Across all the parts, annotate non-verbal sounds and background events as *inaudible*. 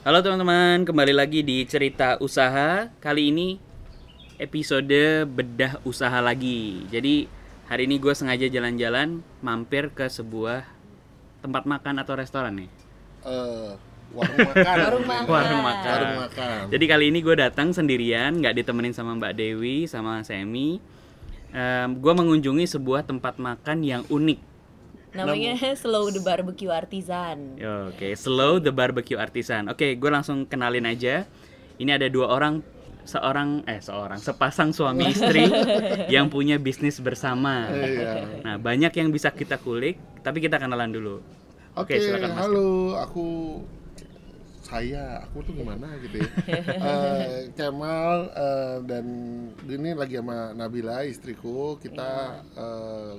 Halo teman-teman, kembali lagi di cerita usaha. Kali ini episode bedah usaha lagi. Jadi hari ini gue sengaja jalan-jalan mampir ke sebuah tempat makan atau restoran nih. Eh, warung makan. *laughs* Warung makan. Warung makan. Warung makan. Jadi kali ini gue datang sendirian, nggak ditemenin sama Mbak Dewi, sama Semi. gue mengunjungi sebuah tempat makan yang unik. Namanya *laughs* Slow the Barbecue Artisan. Oke, Slow the Barbecue Artisan. Oke, gue langsung kenalin aja. Ini ada dua orang, seorang eh seorang sepasang suami istri *laughs* yang punya bisnis bersama. Iya. Nah, banyak yang bisa kita kulik, tapi kita kenalan dulu. Oke, silakan, Mas. halo, aku saya, aku tuh gimana gitu ya. *laughs* Eh, Kemal eh, dan ini lagi sama Nabila istriku, kita eh,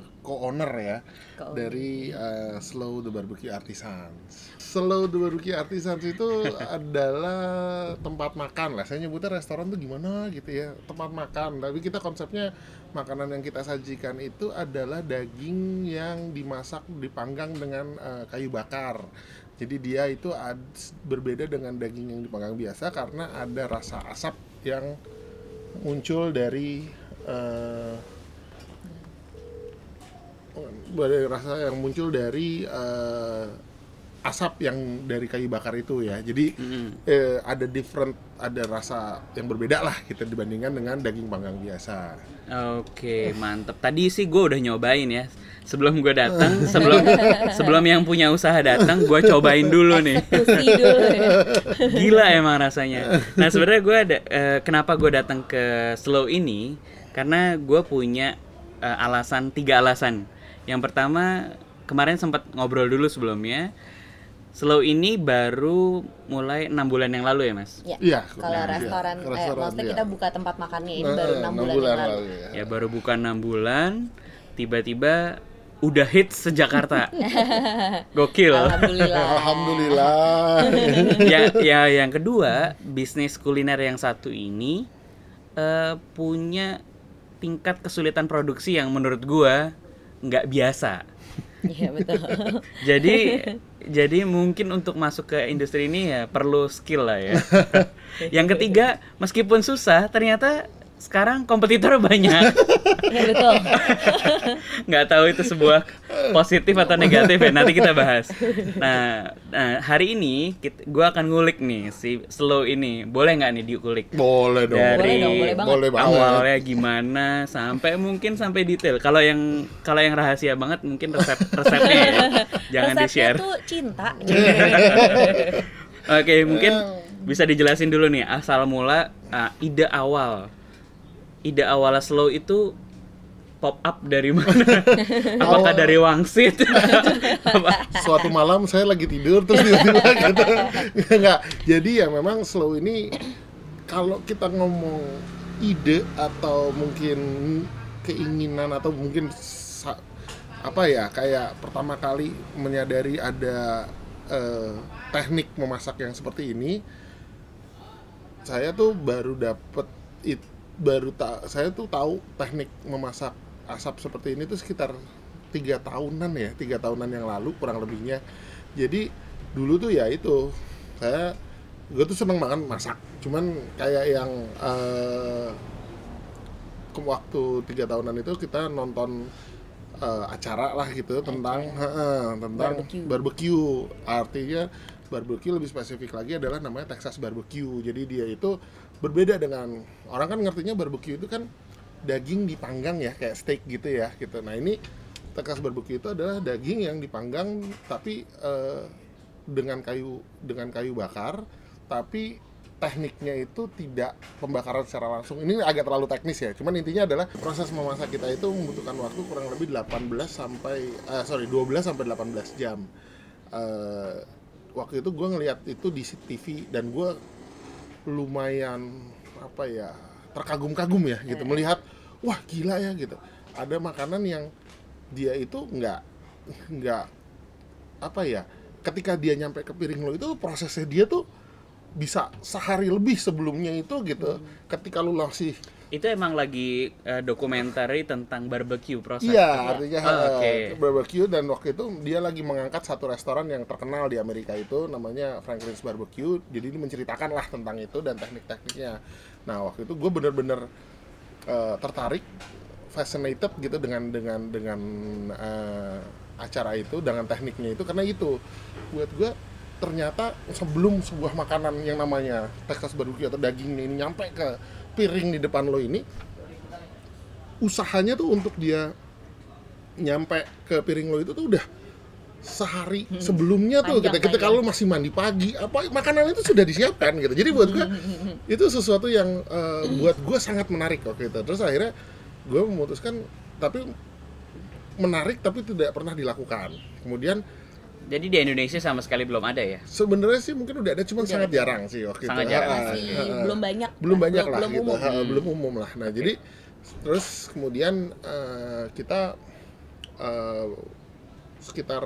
co-owner ya Co-owner. dari eh, Slow the Barbecue Artisans. Slow the Barbecue Artisans itu *laughs* adalah tempat makan lah. Saya nyebutnya restoran tuh gimana gitu ya, tempat makan. Tapi kita konsepnya makanan yang kita sajikan itu adalah daging yang dimasak dipanggang dengan eh, kayu bakar. Jadi dia itu ad- berbeda dengan daging yang dipanggang biasa karena ada rasa asap yang muncul dari dari rasa yang muncul dari eh, asap yang dari kayu bakar itu ya. Jadi Mm-mm. eh, ada different, ada rasa yang berbeda lah kita dibandingkan dengan daging panggang biasa. Oke, mantep. Tadi sih gue udah nyobain ya. Sebelum gue datang, sebelum sebelum yang punya usaha datang, gue cobain dulu nih. Dulu ya. Gila emang rasanya. Nah sebenarnya gue ada eh, kenapa gue datang ke Slow ini karena gue punya eh, alasan tiga alasan. Yang pertama kemarin sempat ngobrol dulu sebelumnya. Slow ini baru mulai enam bulan yang lalu ya mas. Ya. Iya, Kalau iya, restoran, eh, restoran, maksudnya iya. kita buka tempat makannya ini Eh, baru enam bulan, yang lalu. ya. Ya baru bukan enam bulan, tiba-tiba udah hits sejakarta. *laughs* Gokil. Alhamdulillah. Alhamdulillah. ya, ya yang kedua bisnis kuliner yang satu ini eh, punya tingkat kesulitan produksi yang menurut gua nggak biasa. Iya betul. *laughs* Jadi jadi mungkin untuk masuk ke industri ini ya perlu skill lah ya. *laughs* yang ketiga meskipun susah ternyata sekarang kompetitor banyak. *laughs* Iya betul. *laughs* nggak tahu itu sebuah positif atau negatif ya nanti kita bahas. Nah, nah, hari ini kita, gue akan ngulik nih si slow ini boleh nggak nih dikulik Boleh dong. dari Boleh dong, boleh banget. Boleh banget. awalnya gimana sampai mungkin sampai detail. Kalau yang kalau yang rahasia banget mungkin resep resepnya ya. *laughs* jangan di Resepnya share. tuh cinta. Oke mungkin bisa dijelasin dulu nih asal mula ah, ide awal ide awal slow itu pop up dari mana? *laughs* Apakah Awal- dari wangsit? Apa? *laughs* Suatu malam saya lagi tidur terus tiba-tiba *laughs* kata enggak. Jadi ya memang slow ini kalau kita ngomong ide atau mungkin keinginan atau mungkin apa ya kayak pertama kali menyadari ada eh, teknik memasak yang seperti ini saya tuh baru dapet it, baru tak saya tuh tahu teknik memasak asap seperti ini tuh sekitar tiga tahunan ya tiga tahunan yang lalu kurang lebihnya. Jadi dulu tuh ya itu saya gue tuh seneng banget masak. Cuman kayak yang ke waktu tiga tahunan itu kita nonton eh, acara lah gitu tentang heeh, tentang Barbecue. barbecue. Artinya barbecue lebih spesifik lagi adalah namanya Texas barbecue. Jadi dia itu berbeda dengan orang kan ngertinya barbecue itu kan daging dipanggang ya kayak steak gitu ya gitu. Nah ini Texas barbecue itu adalah daging yang dipanggang tapi eh, dengan kayu dengan kayu bakar tapi tekniknya itu tidak pembakaran secara langsung. Ini agak terlalu teknis ya cuman intinya adalah proses memasak kita itu membutuhkan waktu kurang lebih 18 sampai eh, sorry 12 sampai 18 jam. Eh, waktu itu gue ngeliat itu di TV dan gue lumayan apa ya terkagum-kagum ya gitu. Melihat wah gila ya gitu. Ada makanan yang dia itu nggak nggak apa ya ketika dia nyampe ke piring lo itu prosesnya dia tuh bisa sehari lebih sebelumnya itu gitu. Ketika lu masih itu emang lagi eh, dokumenter tentang barbecue proses. Iya, artinya Oh, eh, oke. barbecue dan waktu itu dia lagi mengangkat satu restoran yang terkenal di Amerika itu namanya Franklin's Barbecue. Jadi ini menceritakan lah tentang itu dan teknik-tekniknya. Nah waktu itu gue bener-bener eh, tertarik, fascinated gitu dengan dengan dengan eh, acara itu, dengan tekniknya itu karena itu buat gue ternyata sebelum sebuah makanan yang namanya Texas barbecue atau dagingnya ini nyampe ke piring di depan lo ini usahanya tuh untuk dia nyampe ke piring lo itu tuh udah sehari sebelumnya tuh kita ketika panjang. lo masih mandi pagi apa makanan itu sudah disiapkan gitu. Jadi buat gue itu sesuatu yang eh, buat gue sangat menarik waktu itu. Terus akhirnya gue memutuskan tapi menarik tapi tidak pernah dilakukan. Kemudian Jadi di Indonesia sama sekali belum ada ya. sebenarnya sih mungkin udah ada cuma Udah sangat ada. jarang sih waktu Sangat itu jarang. Masih ah, ah. belum banyak. belum banyak lah belum gitu umum. Ha, Hmm. belum umum lah nah jadi terus kemudian eh, kita eh, sekitar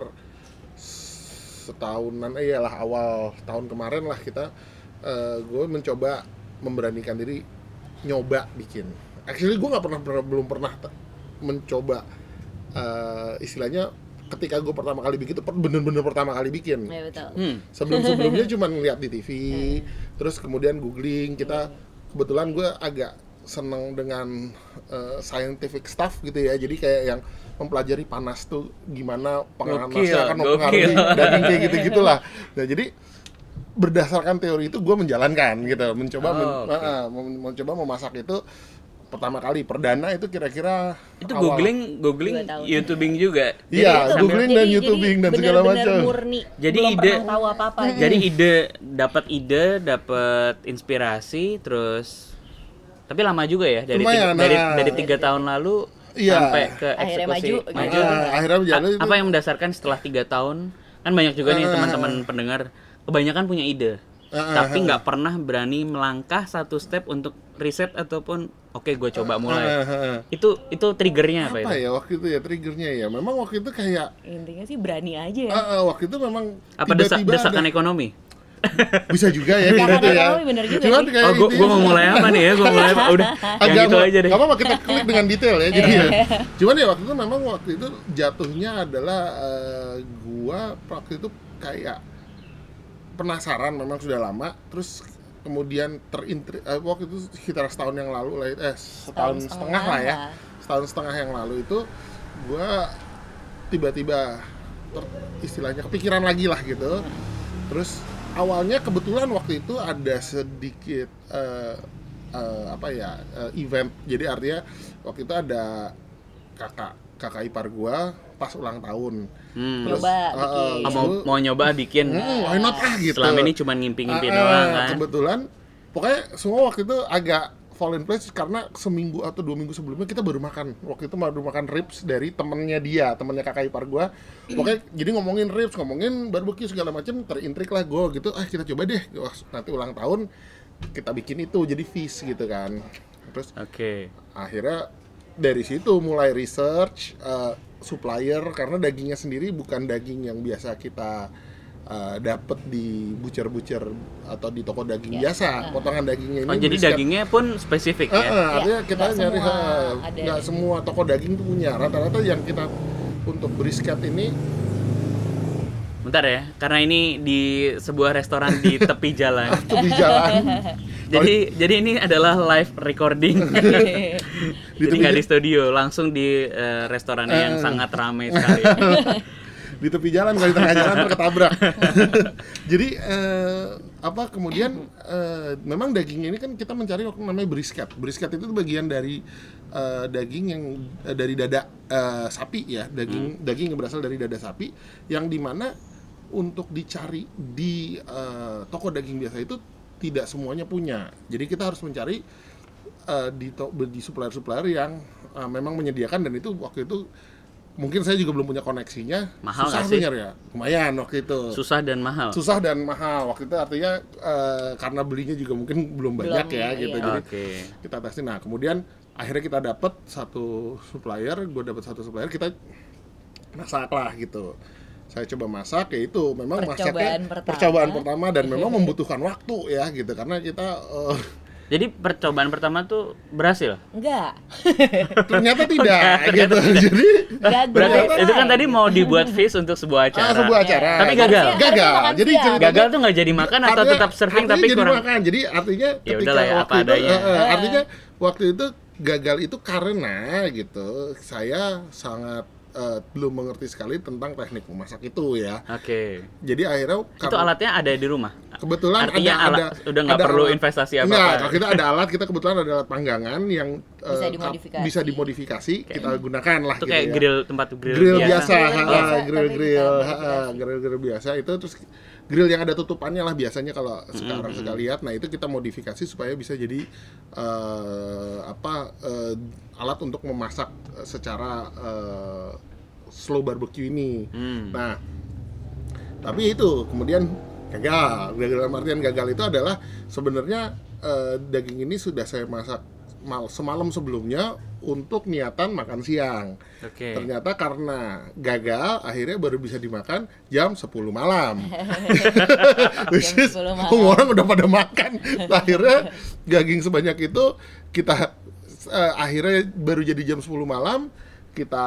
setahunan eh iyalah awal tahun kemarin lah kita gue mencoba memberanikan diri nyoba bikin actually gue nggak pernah, pernah- belum pernah mencoba eh, istilahnya ketika gue pertama kali bikin itu bener-bener pertama kali bikin Ya betul. Hmm. sebelum-sebelumnya *laughs* cuma ngeliat di TV terus kemudian googling kita kebetulan gue agak seneng dengan uh, scientific stuff gitu ya jadi kayak yang mempelajari panas tuh gimana panasnya akan mempengaruhi *laughs* daging kayak gitu gitulah nah jadi berdasarkan teori itu gue menjalankan gitu mencoba men- Oh, oke. uh, mem- mencoba memasak itu pertama kali perdana itu kira-kira Itu awal- googling, googling. YouTubing juga. Iya, googling dan YouTubing dan segala macam. murni. Jadi belum ide- tahu apa-apa. Jadi ide dapat ide, dapat inspirasi, terus tapi lama juga ya dari tiga, Lumayan, dari nah. dari tiga tahun lalu Iya. sampai ke Akhirnya eksekusi maju, maju. gitu. Ah, akhirnya berjalan A- itu apa yang mendasarkan setelah tiga tahun kan banyak juga nih Ah. teman-teman pendengar kebanyakan punya ide Ah, tapi nggak pernah berani melangkah satu step untuk riset ataupun oke gue coba mulai. Ah, ah, ah. itu itu triggernya apa, apa itu? ya waktu itu ya triggernya ya? Memang waktu itu kayak Intinya sih berani aja ya. ah, ah, waktu itu memang apa tiba-tiba desakan ada- ekonomi? *laughs* Bisa juga ya kayak gitu ya. juga cuman kayak oh gue mau mulai apa nih ya? Gue mulai apa? Udah yang agak gitu aja deh. Gak apa-apa kita klik dengan detail ya jadi ya. Cuman ya waktu itu memang waktu itu jatuhnya adalah eh, gua waktu itu kayak penasaran memang sudah lama terus kemudian terintri eh, waktu itu sekitar setahun yang lalu lah eh setahun setengah lah ya. Setahun setengah yang lalu itu gua tiba-tiba ter- istilahnya kepikiran lagi lah gitu. Terus awalnya kebetulan waktu itu ada sedikit eh, eh, apa ya eh, event. Jadi artinya waktu itu ada kakak kakak ipar gua pas ulang tahun. Hmm. Terus, Coba eh, eh, bikin. Mau mau nyoba bikin. Hmm, why not ah gitu. Selama ini cuma ngimpi-ngimpi Ah, doang ah, kan? kebetulan pokoknya semua waktu itu agak fall in place karena seminggu atau dua minggu sebelumnya kita baru makan. Waktu itu baru makan ribs dari temennya dia temennya kakak ipar gua. Pokoknya jadi ngomongin ribs ngomongin barbecue segala macam terintrik lah gue gitu. Ah kita coba deh. Wah, nanti ulang tahun kita bikin itu jadi feast gitu kan. Terus oke. akhirnya dari situ mulai research eh, supplier karena dagingnya sendiri bukan daging yang biasa kita eh, dapat di bucer-bucer atau di toko daging Ya, biasa. Potongan dagingnya ini oh jadi brisket. dagingnya pun spesifik Eh, ya eh, artinya Ya, kita nggak nyari semua nggak semua toko daging tuh punya. Rata-rata yang kita untuk brisket ini bentar ya karena ini di sebuah restoran di *laughs* tepi jalan. Di jalan. *laughs* Jadi jadi ini adalah live recording. Di *laughs* jadi nggak di studio langsung di eh, restoran yang Eh. sangat ramai sekali. *laughs* Di tepi jalan kalau di tengah jalan ntar ketabrak. *laughs* Jadi eh, apa kemudian eh, memang dagingnya ini kan kita mencari waktu namanya brisket. Brisket itu bagian dari eh, daging yang eh, dari dada eh, sapi ya. Daging daging yang berasal dari dada sapi yang di mana untuk dicari di eh, toko daging biasa itu tidak semuanya punya. Jadi kita harus mencari eh, di to- di supplier-supplier yang eh, memang menyediakan dan itu waktu itu mungkin saya juga belum punya koneksinya. Mahal susah sih? ya? Lumayan waktu itu. Susah dan mahal? Susah dan mahal. Waktu itu artinya eh, karena belinya juga mungkin belum banyak Belum, ya gitu. Iya. jadi oke. kita testin nah kemudian akhirnya kita dapat satu supplier gue dapat satu supplier kita masak lah gitu. Saya coba masak ya itu. Memang Percobaan masaknya pertama. percobaan pertama dan memang *laughs* membutuhkan waktu ya gitu. Karena kita eh, Jadi percobaan pertama tuh berhasil. Enggak. ternyata tidak *laughs* Ternyata gitu jadi Gagal. Berarti Gagal. itu kan tadi mau dibuat feast untuk sebuah acara. ah, sebuah acara Tapi gagal. Harusnya- gagal harusnya makan jadi Gagal tuh nggak jadi makan atau Artinya- tetap serving tapi jadi kurang. makan. Jadi artinya Ya ketika udahlah ya, waktu apa itu, adanya. eh, eh, artinya waktu itu gagal itu karena gitu saya sangat eh, belum mengerti sekali tentang teknik memasak itu ya. Oke. Jadi akhirnya Itu karena- alatnya ada di rumah. kebetulan Artinya ada, alat- ada udah nggak ada perlu alat- investasi Enggak, apa-apa. kalau kita ada alat kita kebetulan ada alat panggangan yang Bisa eh, dimodifikasi. bisa dimodifikasi kita gunakan lah Itu gitu kayak ya. grill tempat grill, grill biasa, Grill ha, biasa, grill grill, grill grill biasa itu terus grill yang ada tutupannya lah biasanya kalau sekarang Mm-hmm. suka lihat. Nah itu kita modifikasi supaya bisa jadi eh, apa eh, alat untuk memasak eh, secara eh, slow barbecue ini. Hmm. Nah tapi itu kemudian gagal. Gagal dalam artian gagal itu adalah sebenarnya eh, daging ini sudah saya masak mal semalam sebelumnya untuk niatan makan siang. Oke. Ternyata karena gagal, akhirnya baru bisa dimakan jam 10 malam. *laughs* Which Jam is, 10 malam. orang udah pada makan. *laughs* akhirnya daging sebanyak itu kita eh, akhirnya baru jadi jam 10 malam kita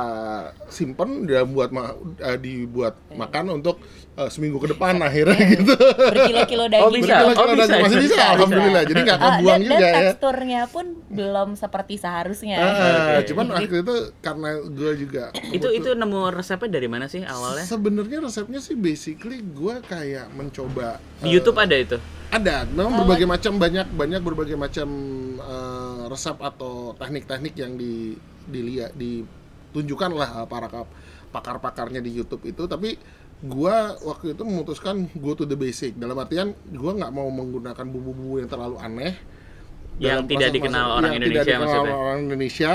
simpen dan buat ma- eh, dibuat makan untuk eh, seminggu ke depan akhirnya gitu. Berkilo-kilo daging. Oh, bisa. Berkilo-kilo Oh, bisa, daging. masih bisa, bisa, bisa. alhamdulillah. Jadi nggak Ah, kebuang dan, juga dan ya. teksturnya pun belum seperti seharusnya. Ah, Oke. cuman waktu itu karena gue juga Itu itu nemu resepnya dari mana sih awalnya? sebenarnya resepnya sih basically gue kayak mencoba Di eh, YouTube ada itu. ada memang Oh. berbagai macam banyak banyak berbagai macam eh, resep atau teknik-teknik yang di dilihat ditunjukkan lah para kap- pakar-pakarnya di YouTube itu tapi gua waktu itu memutuskan go to the basic dalam artian gua nggak mau menggunakan bumbu-bumbu yang terlalu aneh Yang dalam tidak dikenal orang yang Indonesia tidak dikenal maksudnya. orang Indonesia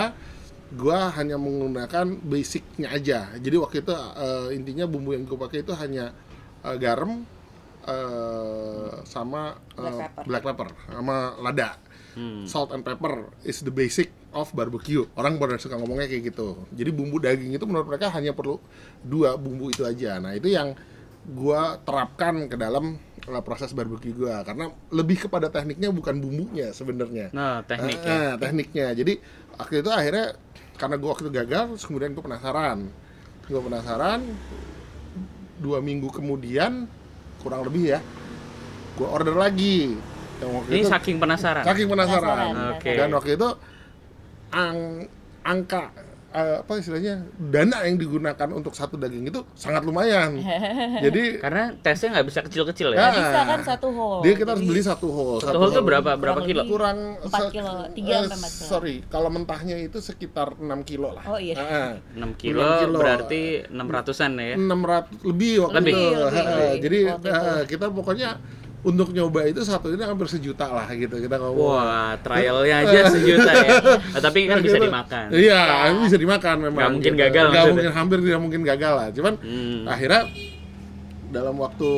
gua hanya menggunakan basicnya aja jadi waktu itu eh, intinya bumbu yang gue pakai itu hanya eh, garam eh, sama eh, Black pepper. black pepper sama lada Hmm. salt and pepper is the basic of barbecue. Orang pada suka ngomongnya kayak gitu. Jadi bumbu daging itu menurut mereka hanya perlu dua bumbu itu aja. Nah itu yang gua terapkan ke dalam uh, proses barbecue gua. Karena lebih kepada tekniknya bukan bumbunya sebenarnya. Nah, teknik ya. Ah, tekniknya. Jadi waktu itu akhirnya karena gua waktu itu gagal terus kemudian gua penasaran. Gua penasaran dua minggu kemudian kurang lebih ya gua order lagi. Yang waktu Ini itu saking penasaran. saking penasaran, Penasaran, Oke. dan waktu itu ang- angka eh, apa istilahnya dana yang digunakan untuk satu daging itu sangat lumayan *laughs* jadi Karena tesnya nggak bisa kecil-kecil ya. Ya. Nggak bisa kan satu whole. dia kita harus beli satu whole Satu whole tuh berapa berapa Kurang kilo? kurang Empat se- kilo, tiga eh, sampai empat kilo. sorry kalau mentahnya itu sekitar 6 kilo lah Oh iya. 6 kilo, 6 kilo. berarti 600-an ya. 600 lebih waktu Lebih. itu Lebih, lebih. jadi Waktu itu. eh, kita pokoknya untuk nyoba itu satu ini hampir sejuta lah gitu kita ngomong Wah, trialnya aja *laughs* sejuta ya. Nah, tapi kan bisa Gitu. dimakan. Iya, bisa dimakan memang. Nggak mungkin gitu. gagal Nggak maksudnya. mungkin hampir tidak mungkin gagal lah. Cuman Hmm. akhirnya dalam waktu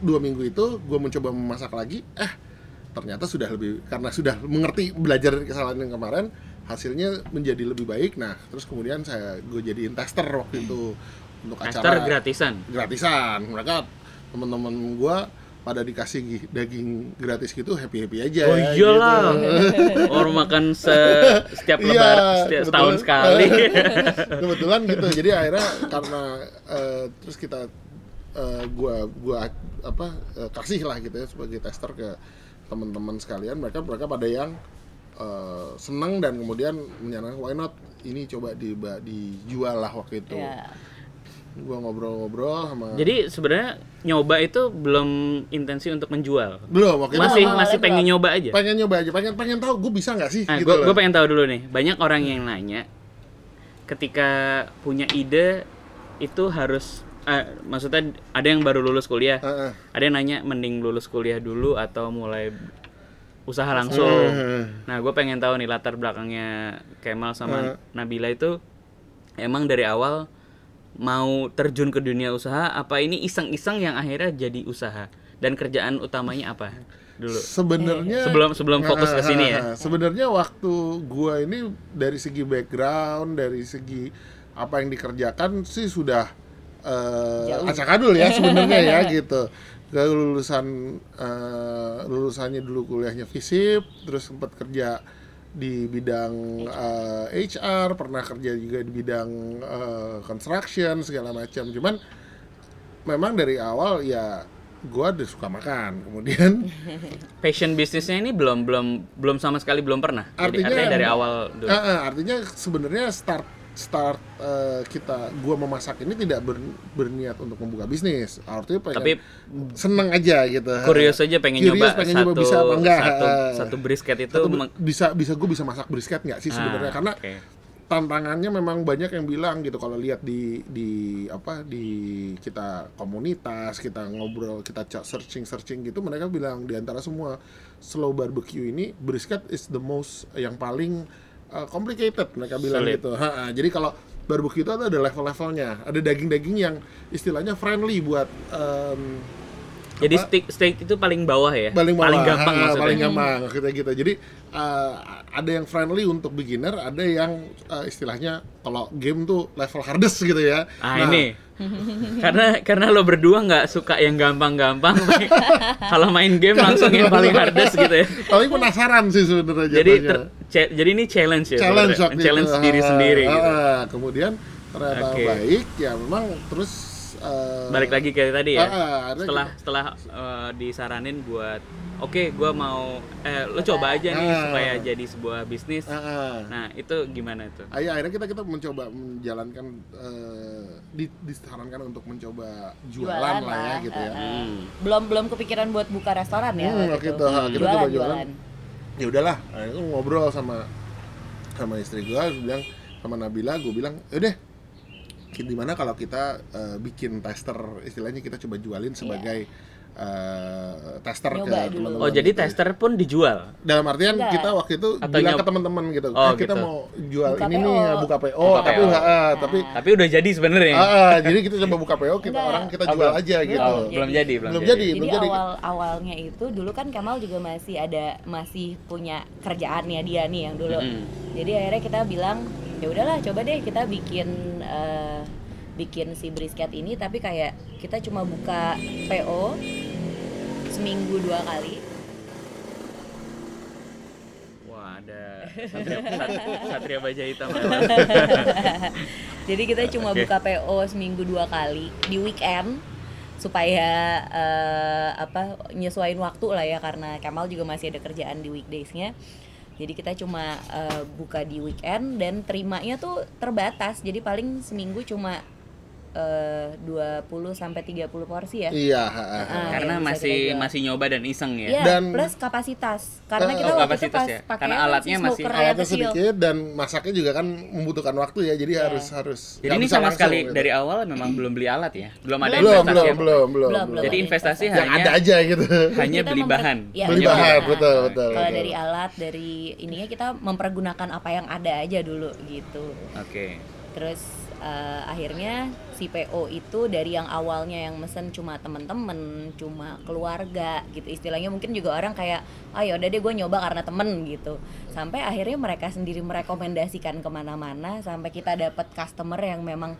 dua minggu itu gue mencoba memasak lagi. Eh, ternyata sudah lebih karena sudah mengerti belajar dari kesalahan yang kemarin hasilnya menjadi lebih baik. Nah, terus kemudian saya gue jadiin tester waktu itu untuk Tester acara gratisan. gratisan. Mereka teman-teman gue pada dikasih gi- daging gratis gitu happy happy aja. Oh iyalah. *laughs* gitu. Orang makan se setiap Iya, lebaran setiap setahun sekali. *laughs* kebetulan gitu jadi akhirnya karena eh, terus kita eh, gua gua apa eh, kasih lah gitu ya sebagai tester ke teman-teman sekalian mereka mereka pada yang eh, senang dan kemudian menyarankan why not ini coba di dijual lah waktu itu Ya. Gua ngobrol-ngobrol sama Jadi sebenarnya nyoba itu belum intensi untuk menjual. belum waktu Masih itu masih pengen nyoba aja. pengen nyoba aja pengen pengen tahu gue bisa nggak sih Nah, gitu gue pengen tahu dulu nih. Banyak orang yang nanya ketika punya ide itu harus eh, maksudnya ada yang baru lulus kuliah. Heeh. Ada yang nanya mending lulus kuliah dulu atau mulai usaha langsung. Heeh. Nah, gue pengen tahu nih latar belakangnya Kemal sama Heeh. Nabila itu emang dari awal mau terjun ke dunia usaha apa ini iseng-iseng yang akhirnya jadi usaha dan kerjaan utamanya apa dulu sebenarnya sebelum sebelum fokus ke sini ya *laughs* Sebenarnya waktu gua ini dari segi background, dari segi apa yang dikerjakan sih sudah eh Jauh. acakadul ya sebenarnya ya *laughs* gitu. Gak lulusan eh, lulusannya dulu kuliahnya FISIP, terus sempat kerja di bidang eh, HR, pernah kerja juga di bidang eh, construction segala macam. Cuman memang dari awal ya gua udah suka makan. Kemudian *laughs* Passion bisnisnya ini belum belum belum sama sekali belum pernah. Jadi Artinya- artinya dari awal dulu. Eh, eh, artinya sebenarnya start start eh, kita gua memasak ini tidak ber- berniat untuk membuka bisnis. Artinya pengen Tapi seneng aja gitu. Kurius aja pengen Curious, nyoba pengen satu nyoba bisa apa enggak. satu Eh, satu brisket itu satu bisa bisa gue bisa masak brisket nggak sih sebenarnya Ah, karena oke. tantangannya memang banyak yang bilang gitu kalau lihat di di apa di kita komunitas kita ngobrol kita searching searching gitu mereka bilang di antara semua slow barbecue ini brisket is the most yang paling uh, complicated mereka bilang Sulit. gitu Ha, ha. jadi kalau barbecue itu ada level-levelnya ada daging-daging yang istilahnya friendly buat em, Jadi apa? steak steak itu paling bawah ya. paling bawah, gampang ha, maksudnya. paling gampang kita gitu jadi uh, ada yang friendly untuk beginner ada yang uh, istilahnya kalau game tuh level hardest gitu ya Ah ini. *laughs* karena karena lo berdua nggak suka yang gampang-gampang. *laughs* Kalau main game langsung yang paling *laughs* hardest gitu ya. paling penasaran sih sebenarnya Jadi ter- jadi ini challenge ya. challenge challenge diri Ha, sendiri ha, gitu. ha. kemudian ternyata Oke. baik ya memang terus uh, Balik lagi ke tadi ya. Ah, ah, akhirnya setelah setelah eh, disaranin buat oke gua mau eh lo coba aja nih Ah. supaya jadi sebuah bisnis. Ah, ah. Nah, itu gimana tuh? Ayo, akhirnya kita kita mencoba menjalankan eh, di, disarankan untuk mencoba jualan, lah ya gitu ya. eh, eh. Belum belum kepikiran buat buka restoran ya. Hmm, waktu gitu. Ha, kita Jualan, coba jualan. jualan. ya udahlah akhirnya gua ngobrol sama sama istri gue gue bilang sama Nabila gue bilang deh gimana kalau kita eh, bikin tester istilahnya kita coba jualin sebagai eh, tester Nyoba ke dulu. teman-teman Oh, jadi gitu. tester pun dijual. dalam artian Enggak. kita waktu itu Atau bilang nyob- ke teman-teman gitu Oh, "Eh, kita gitu. mau jual Buka ini PO. nih buka PO Buka tapi PO. enggak, ah, tapi Tapi udah jadi sebenarnya. ah, ah, jadi kita coba buka PO kita Enggak. orang kita Oh, jual belum. aja gitu Oh, belum jadi, belum, Belum jadi. jadi. Jadi belum jadi. awal awalnya itu dulu kan Kamal juga masih ada masih punya kerjaannya dia nih yang dulu. Mm-mm. Jadi akhirnya kita bilang ya udahlah coba deh kita bikin eh, bikin si brisket ini tapi kayak kita cuma buka PO seminggu dua kali. Wah, ada *laughs* Satria, Sat- Satria Baja Hitam. *laughs* Jadi kita cuma Oke. buka PO seminggu dua kali di weekend supaya eh, apa nyesuaiin waktu lah ya karena Kamal juga masih ada kerjaan di weekdaysnya. Jadi kita cuma eh, buka di weekend dan terimanya tuh terbatas. Jadi paling seminggu cuma eh, 20 sampai 30 porsi ya. iya. Ah, Karena masih masih nyoba dan iseng ya. Iya, Dan- plus kapasitas. Karena Eh, kita oh, waktu itu kapasitas pas ya. pakai Karena alatnya masih- alatnya kecil. sedikit dan masaknya juga kan membutuhkan waktu ya jadi Iya. harus harus Jadi ini sama langsung sekali gitu. dari awal memang belum beli alat ya. Belum ada Belum, belum investasi. belum apa? belum belum Belum, Jadi ada investasi yang hanya ada aja gitu hanya Kita beli bahan. Iya, beli bahan Nah, betul betul Kalau dari alat, dari ininya kita mempergunakan apa yang ada aja dulu gitu. Oke. Terus eh, akhirnya si PO itu dari yang awalnya yang mesen cuma temen-temen, cuma keluarga gitu. Istilahnya mungkin juga orang kayak, ah ya udah deh gue nyoba karena temen gitu. Sampai akhirnya mereka sendiri merekomendasikan ke mana-mana sampai kita dapat customer yang memang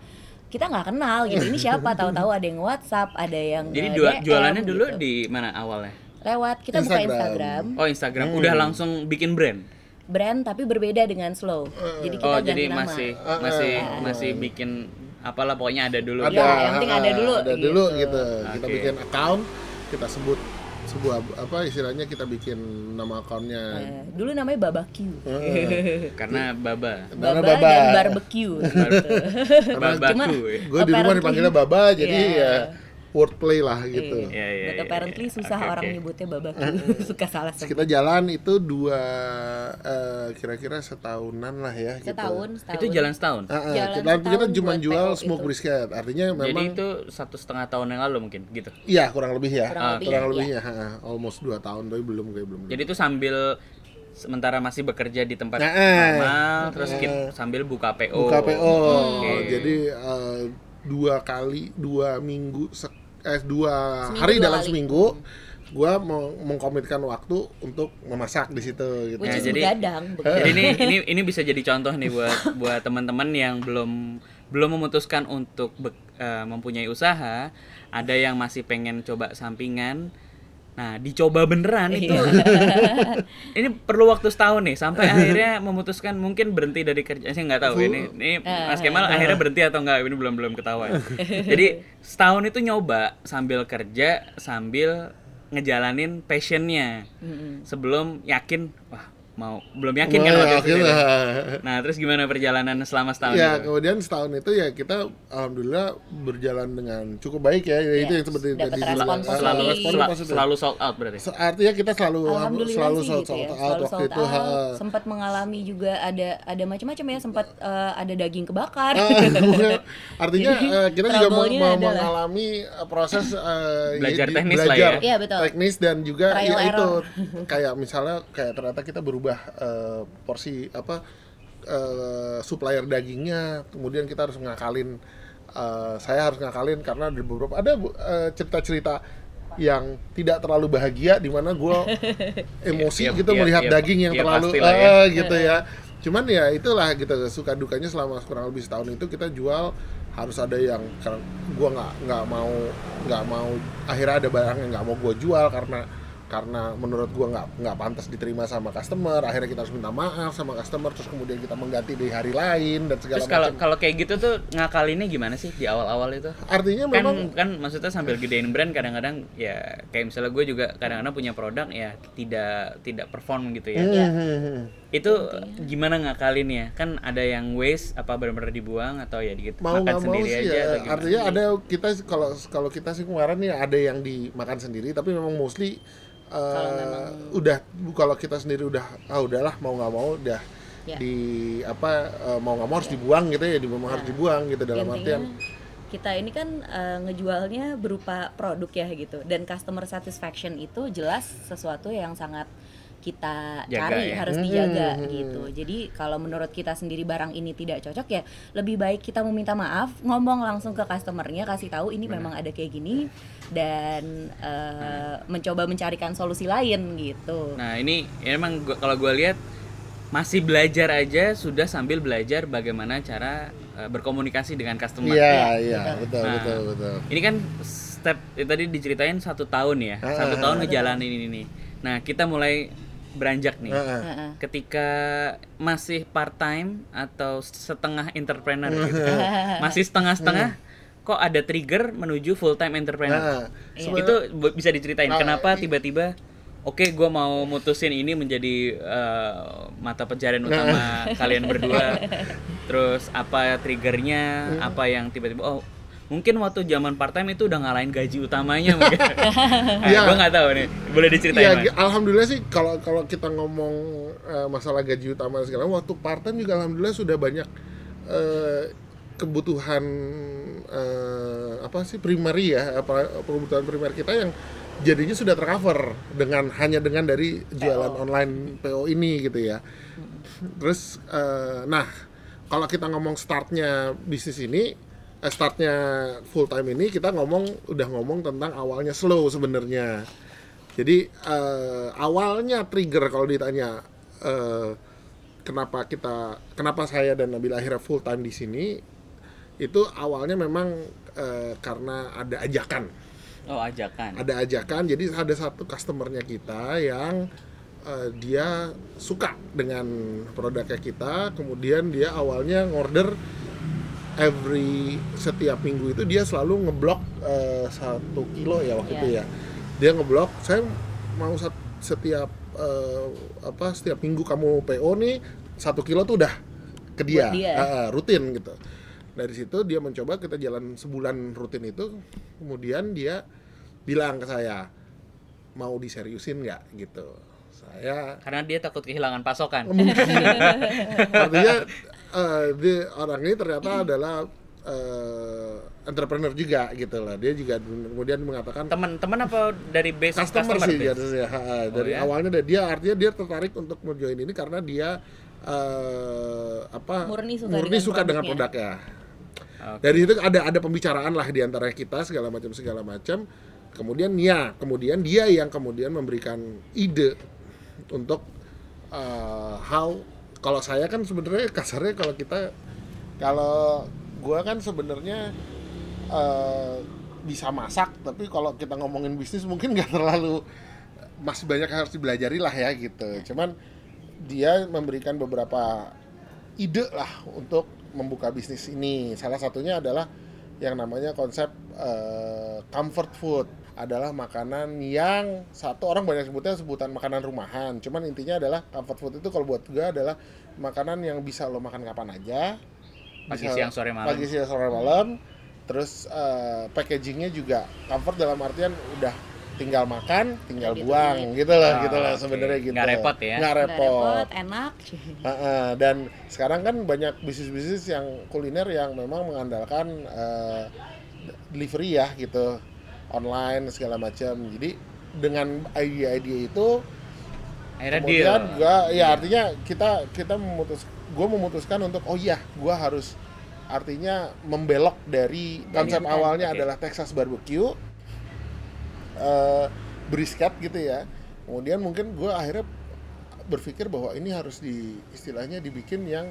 kita nggak kenal gitu. Ini siapa? Tahu-tahu ada yang WhatsApp, ada yang Jadi eh, dua- DM jualannya dulu gitu. di mana awalnya? lewat kita buka Instagram. Instagram Oh, Instagram. Hmm. Udah langsung bikin brand. Brand tapi berbeda dengan slow. Jadi kita Oh, ganti jadi nama. masih Ah, masih ah. masih bikin apalah pokoknya ada dulu. ada Iya, yang penting ada dulu, ada gitu. dulu gitu kita Oke. bikin account kita sebut sebuah apa istilahnya kita bikin nama accountnya Eh, dulu namanya Babakyu. *laughs* Karena baba. Karena Baba, Baba. dan barbecue gitu. Babaku. Cuman- ya. gue di rumah dipanggilnya Baba jadi Iya. ya wordplay lah gitu Iya. Iya, iya, But iya, apparently iya. susah Oke, orang oke. nyebutnya Babakyu. *laughs* Suka salah sebut. kita jalan itu dua eh, kira-kira setahunan lah ya gitu. Setahun, setahun. Itu jalan setahun. Ah, ah, Jalan kita, kita setahun cuma buat jual smoke itu. brisket artinya Jadi memang itu satu setengah tahun yang lalu mungkin gitu. iya kurang lebih ya Kurang Ah, lebih. kurang iya. lebihnya ha, ha, almost dua tahun tapi belum kayak belum Jadi itu sambil sementara masih bekerja di tempat Nah, eh. normal, terus Eh. kita sambil buka PO. buka PO Oke. jadi eh, dua kali dua minggu sek- eh dua Seminggu hari dua dalam kali. seminggu gua mau mengkomitkan waktu untuk memasak di situ gitu. Which Ya, jadi- begadang. Jadi ini ini ini bisa jadi contoh nih buat buat teman-teman yang belum belum memutuskan untuk be- eh, mempunyai usaha, ada yang masih pengen coba sampingan. Nah, dicoba beneran itu. *laughs* ini perlu waktu setahun nih sampai *laughs* akhirnya memutuskan mungkin berhenti dari kerja. Saya nggak tahu ini ini Mas Kemal akhirnya berhenti atau enggak ini belum belum ketahuan. *laughs* Jadi setahun itu nyoba sambil kerja sambil ngejalanin passionnya. Sebelum yakin wah mau belum yakin kan waktu itu. yakin ya? lah. Nah, terus gimana perjalanan selama setahun? Ya, itu? kemudian setahun itu ya kita alhamdulillah berjalan dengan cukup baik ya. Ya, itu yang seperti dapat tadi selalu respon sel- positif. selalu sold out berarti. Artinya kita selalu selalu sold, gitu sold ya. out Selalu waktu sold itu. out. Sempat mengalami juga ada ada macam-macam ya, sempat eh, ada daging kebakar. Ah, *laughs* artinya Jadi, eh, kita juga mau, adalah- mengalami eh, proses eh, Belajar teknis lah belajar ya. Iya, betul. teknis dan juga Trial ya itu kayak misalnya kayak ternyata kita berubah eh, porsi apa eh, supplier dagingnya kemudian kita harus ngakalin eh, saya harus ngakalin karena di beberapa ada eh, cerita-cerita yang tidak terlalu bahagia di mana gue *laughs* emosi Iya, gitu iya, melihat iya, daging yang terlalu ya. eh, gitu ya cuman ya itulah gitu suka dukanya selama kurang lebih setahun itu kita jual harus ada yang karena gua nggak nggak mau nggak mau akhirnya ada barang yang nggak mau gua jual karena karena menurut gua nggak nggak pantas diterima sama customer akhirnya kita harus minta maaf sama customer terus kemudian kita mengganti di hari lain dan segala Terus kalau macam kalau kayak gitu tuh ngakalinnya gimana sih di awal-awal itu? artinya Kan memang kan maksudnya sambil gedein brand kadang-kadang ya kayak misalnya gue juga kadang-kadang punya produk ya tidak tidak perform gitu ya. Iya. Hmm, Itu gimana ngakalinnya? Kan ada yang waste apa benar-benar dibuang atau ya gitu mau makan nggak mau sendiri sih aja ya atau gimana? artinya ada kita kalau kalau kita sih kemarin ya ada yang dimakan sendiri tapi memang mostly uh, udah kalau kita sendiri udah ah udahlah mau nggak mau udah Ya. di apa uh, mau nggak mau harus dibuang gitu ya di memang harus dibuang gitu dalam Intinya, artian. kita ini kan eh, ngejualnya berupa produk ya gitu. Dan customer satisfaction itu jelas sesuatu yang sangat kita Jaga cari ya. harus Hmm, dijaga hmm, hmm. gitu jadi kalau menurut kita sendiri barang ini tidak cocok ya lebih baik kita meminta maaf ngomong langsung ke customernya kasih tahu ini memang ada kayak gini dan eh, mencoba mencarikan solusi lain gitu Nah ini ya emang gua, kalau gue lihat masih belajar aja sudah sambil belajar bagaimana cara eh, berkomunikasi dengan customer. iya iya betul Nah, betul betul Ini kan step ya, tadi diceritain satu tahun ya, Ah, satu ah, tahun ngejalanin ini nih. Nah kita mulai beranjak nih. Heeh. Heeh. Ketika masih part time atau setengah entrepreneur gitu, masih setengah-setengah, kok ada trigger menuju full time entrepreneur? Nah, Itu bisa diceritain Nah, kenapa i- tiba-tiba Oke, gue mau mutusin ini menjadi eh, mata pencarian utama *laughs* kalian berdua. Terus apa triggernya? Apa yang tiba-tiba oh mungkin waktu zaman part time itu udah ngalahin gaji utamanya mungkin. *laughs* Iya. gue nggak tahu nih. Boleh diceritain Ya, Mas? alhamdulillah sih kalau kalau kita ngomong eh, masalah gaji utama segala waktu part time juga alhamdulillah sudah banyak eh, kebutuhan eh, apa sih primary ya apa kebutuhan primer kita yang jadinya sudah tercover dengan hanya dengan dari jualan online PO ini gitu ya. Terus eh, nah kalau kita ngomong startnya bisnis ini startnya full time ini kita ngomong udah ngomong tentang awalnya slow sebenarnya. Jadi eh, awalnya trigger kalau ditanya eh, kenapa kita kenapa saya dan Nabila akhirnya full time di sini itu awalnya memang eh, karena ada ajakan Oh ajakan. ada ajakan jadi ada satu customernya kita yang eh, dia suka dengan produknya kita kemudian dia awalnya ngorder every setiap minggu itu dia selalu ngeblok eh, satu kilo ya waktu Iya. itu ya dia ngeblok saya mau setiap eh, apa setiap minggu kamu PO nih satu kilo tuh udah ke dia, dia. Ah, rutin gitu dari situ dia mencoba kita jalan sebulan rutin itu kemudian dia bilang ke saya mau diseriusin nggak gitu saya Karena dia takut kehilangan pasokan. mungkin *laughs* artinya eh, dia orang ini ternyata adalah eh, entrepreneur juga gitu lah dia juga kemudian mengatakan Teman-teman apa dari base customer, customer, sih base? Ha, ha. dari ya? awalnya dia- dia artinya dia tertarik untuk menjoin ini karena dia eh, apa Murni suka dengan suka dengan produknya. produknya Oke. dari itu ada ada pembicaraan lah di antara kita segala macam segala macam kemudian ya kemudian dia yang kemudian memberikan ide untuk uh, how kalau saya kan sebenarnya kasarnya kalau kita kalau gua kan sebenarnya eh, bisa masak tapi kalau kita ngomongin bisnis mungkin *laughs* nggak terlalu masih banyak yang harus dibelajari lah ya gitu. Cuman dia memberikan beberapa ide lah untuk membuka bisnis ini. Salah satunya adalah yang namanya konsep eh, comfort food adalah makanan yang satu orang banyak sebutnya sebutan makanan rumahan. Cuman intinya adalah comfort food itu kalau buat gue adalah makanan yang bisa lo makan kapan aja. Pagi, bisa- siang, sore, malam. pagi siang sore malam. Terus eh, packagingnya juga comfort dalam artian udah tinggal makan tinggal to buang eat. gitu lah Oh, gitu lah oke. sebenarnya gitu Nggak repot ya? nggak Nggak repot, enak. *laughs* Heeh, dan sekarang kan banyak bisnis-bisnis yang kuliner yang memang mengandalkan eh, delivery ya gitu online segala macam jadi dengan ide-ide itu Akhirnya deal. kemudian gua ya artinya kita kita memutus gue memutuskan untuk oh iya gue harus artinya membelok dari konsep awalnya Oke. adalah Texas barbecue eh brisket gitu ya kemudian mungkin gue akhirnya berpikir bahwa ini harus di istilahnya dibikin yang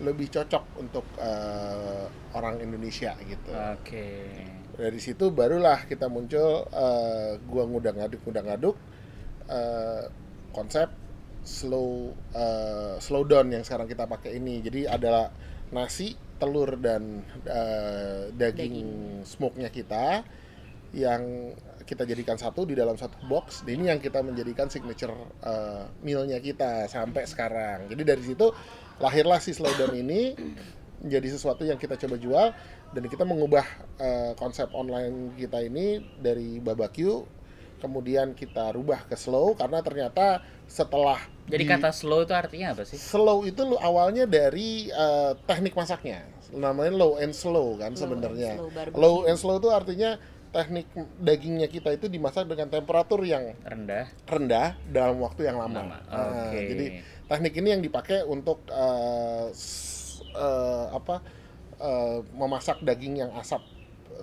lebih cocok untuk eh, orang Indonesia gitu Oke. dari situ barulah kita muncul eh, gua ngudang ngaduk ngudang ngaduk eh, konsep slow eh, slow down yang sekarang kita pakai ini jadi adalah nasi telur dan eh, daging, Daging. smoke-nya kita yang kita jadikan satu di dalam satu box Dan ini yang kita menjadikan signature eh, meal-nya kita sampai sekarang. Jadi dari situ lahirlah si slow down ini menjadi sesuatu yang kita coba jual dan kita mengubah eh, konsep online kita ini dari barbecue kemudian kita rubah ke slow karena ternyata setelah Jadi di- kata slow itu artinya apa sih? slow itu lu awalnya dari eh, teknik masaknya. Namanya low and slow kan sebenarnya. low and slow itu artinya teknik dagingnya kita itu dimasak dengan temperatur yang Rendah. rendah dalam waktu yang lama. Lama, Nah, oke. jadi teknik ini yang dipakai untuk s- eh, apa eh, memasak daging yang asap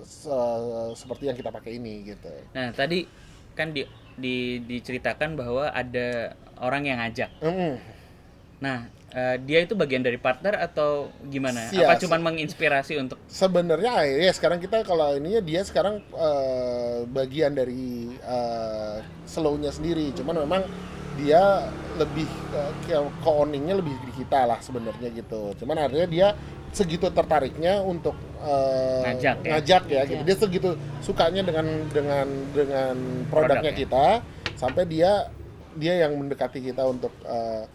se- seperti yang kita pakai ini gitu. Nah, tadi kan di, di diceritakan bahwa ada orang yang ngajak. Mm. Nah, eh, dia itu bagian dari partner atau gimana? Iya, Apa se- cuman menginspirasi untuk Sebenarnya ya sekarang kita kalau ininya dia sekarang eh, bagian dari eh, slow-nya sendiri. Cuman memang dia lebih ke, ke owning-nya lebih di kita lah sebenarnya gitu. Cuman artinya dia segitu tertariknya untuk eh, Ngajak ya? ngajak ya gitu. Ngajak. Dia segitu sukanya dengan dengan dengan produknya Produk ya? kita sampai dia dia yang mendekati kita untuk eh,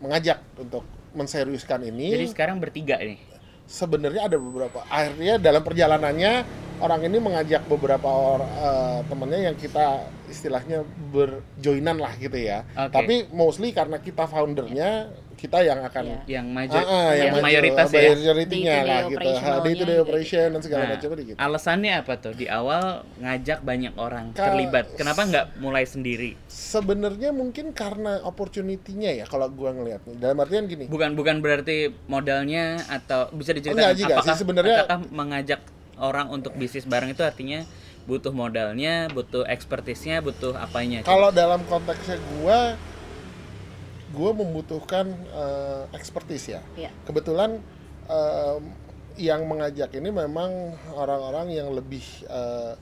mengajak untuk menseriuskan ini Jadi sekarang bertiga nih. sebenarnya ada beberapa akhirnya dalam perjalanannya orang ini mengajak beberapa orang temannya yang kita istilahnya berjoinan lah gitu ya Oke. tapi mostly karena kita foundernya kita yang akan Iya. Yang maju Ah, ah, yang, maju, mayoritas apa, ya. majority-nya Day-to-day lah gitu operationalnya day to day gitu. operation dan segala Nah, macam gitu alasannya apa tuh di awal ngajak banyak orang Ka- terlibat? Kenapa nggak mulai sendiri? sebenarnya mungkin karena opportunity-nya ya kalau gua ngelihatnya dalam artian gini Bukan bukan berarti modalnya atau bisa Enggak diceritakan juga sih, apakah sebenarnya- apakah mengajak orang untuk bisnis bareng itu artinya butuh modalnya, butuh ekspertisnya, butuh apanya? Kalau dalam konteksnya gua gua membutuhkan eh, expertise ya. Iya. Kebetulan em, yang mengajak ini memang orang-orang yang lebih eh,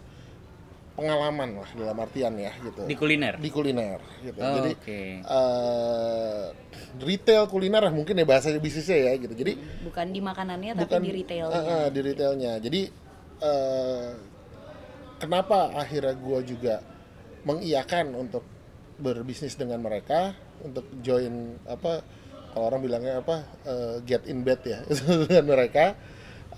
pengalaman lah dalam artian ya gitu. di kuliner. Di kuliner gitu. Oh, Jadi Oke. eh, retail kuliner lah mungkin ya bahasa bisnisnya ya gitu. Jadi Bukan di makanannya tapi bukan di retailnya. Eh, eh, di retailnya jadi eh, kenapa akhirnya gue juga mengiyakan untuk berbisnis dengan mereka untuk join apa kalau orang bilangnya apa eh, get in bed ya *laughs* dengan mereka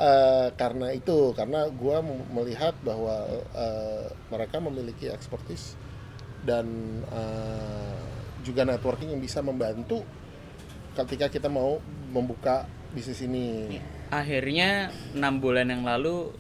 Eh, karena itu karena gue melihat bahwa eh, mereka memiliki expertise dan eh, juga networking yang bisa membantu ketika kita mau membuka bisnis ini. Akhirnya enam bulan yang lalu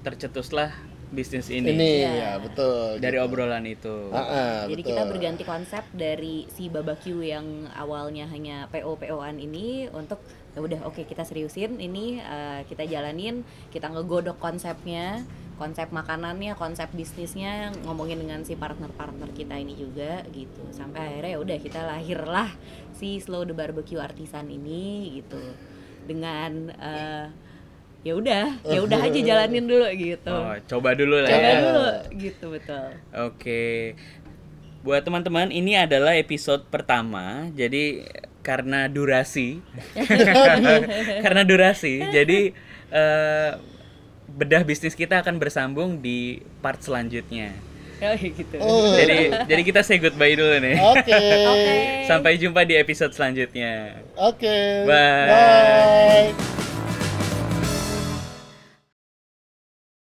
tercetuslah bisnis ini, Ini Iya. ya betul. dari gitu. obrolan itu. Ah, ah, Jadi betul. kita berganti konsep dari si barbecue yang awalnya hanya PO PO-an ini untuk ya udah oke kita seriusin ini eh, kita jalanin, kita ngegodok konsepnya, konsep makanannya, konsep bisnisnya, ngomongin dengan si partner-partner kita ini juga gitu. Sampai akhirnya ya udah kita lahirlah si Slow the Barbecue Artisan ini gitu. Dengan eh, ya udah ya udah aja *laughs* jalanin dulu gitu Oh, coba dulu lah coba ya. dulu gitu betul Oke. Buat teman-teman, ini adalah episode pertama. Jadi karena durasi, *laughs* karena durasi, jadi eh, bedah bisnis kita akan bersambung di part selanjutnya. oh, gitu Oh. Jadi jadi kita say goodbye dulu nih. Oke. Oke. Sampai jumpa di episode selanjutnya. Oke. Bye. Bye.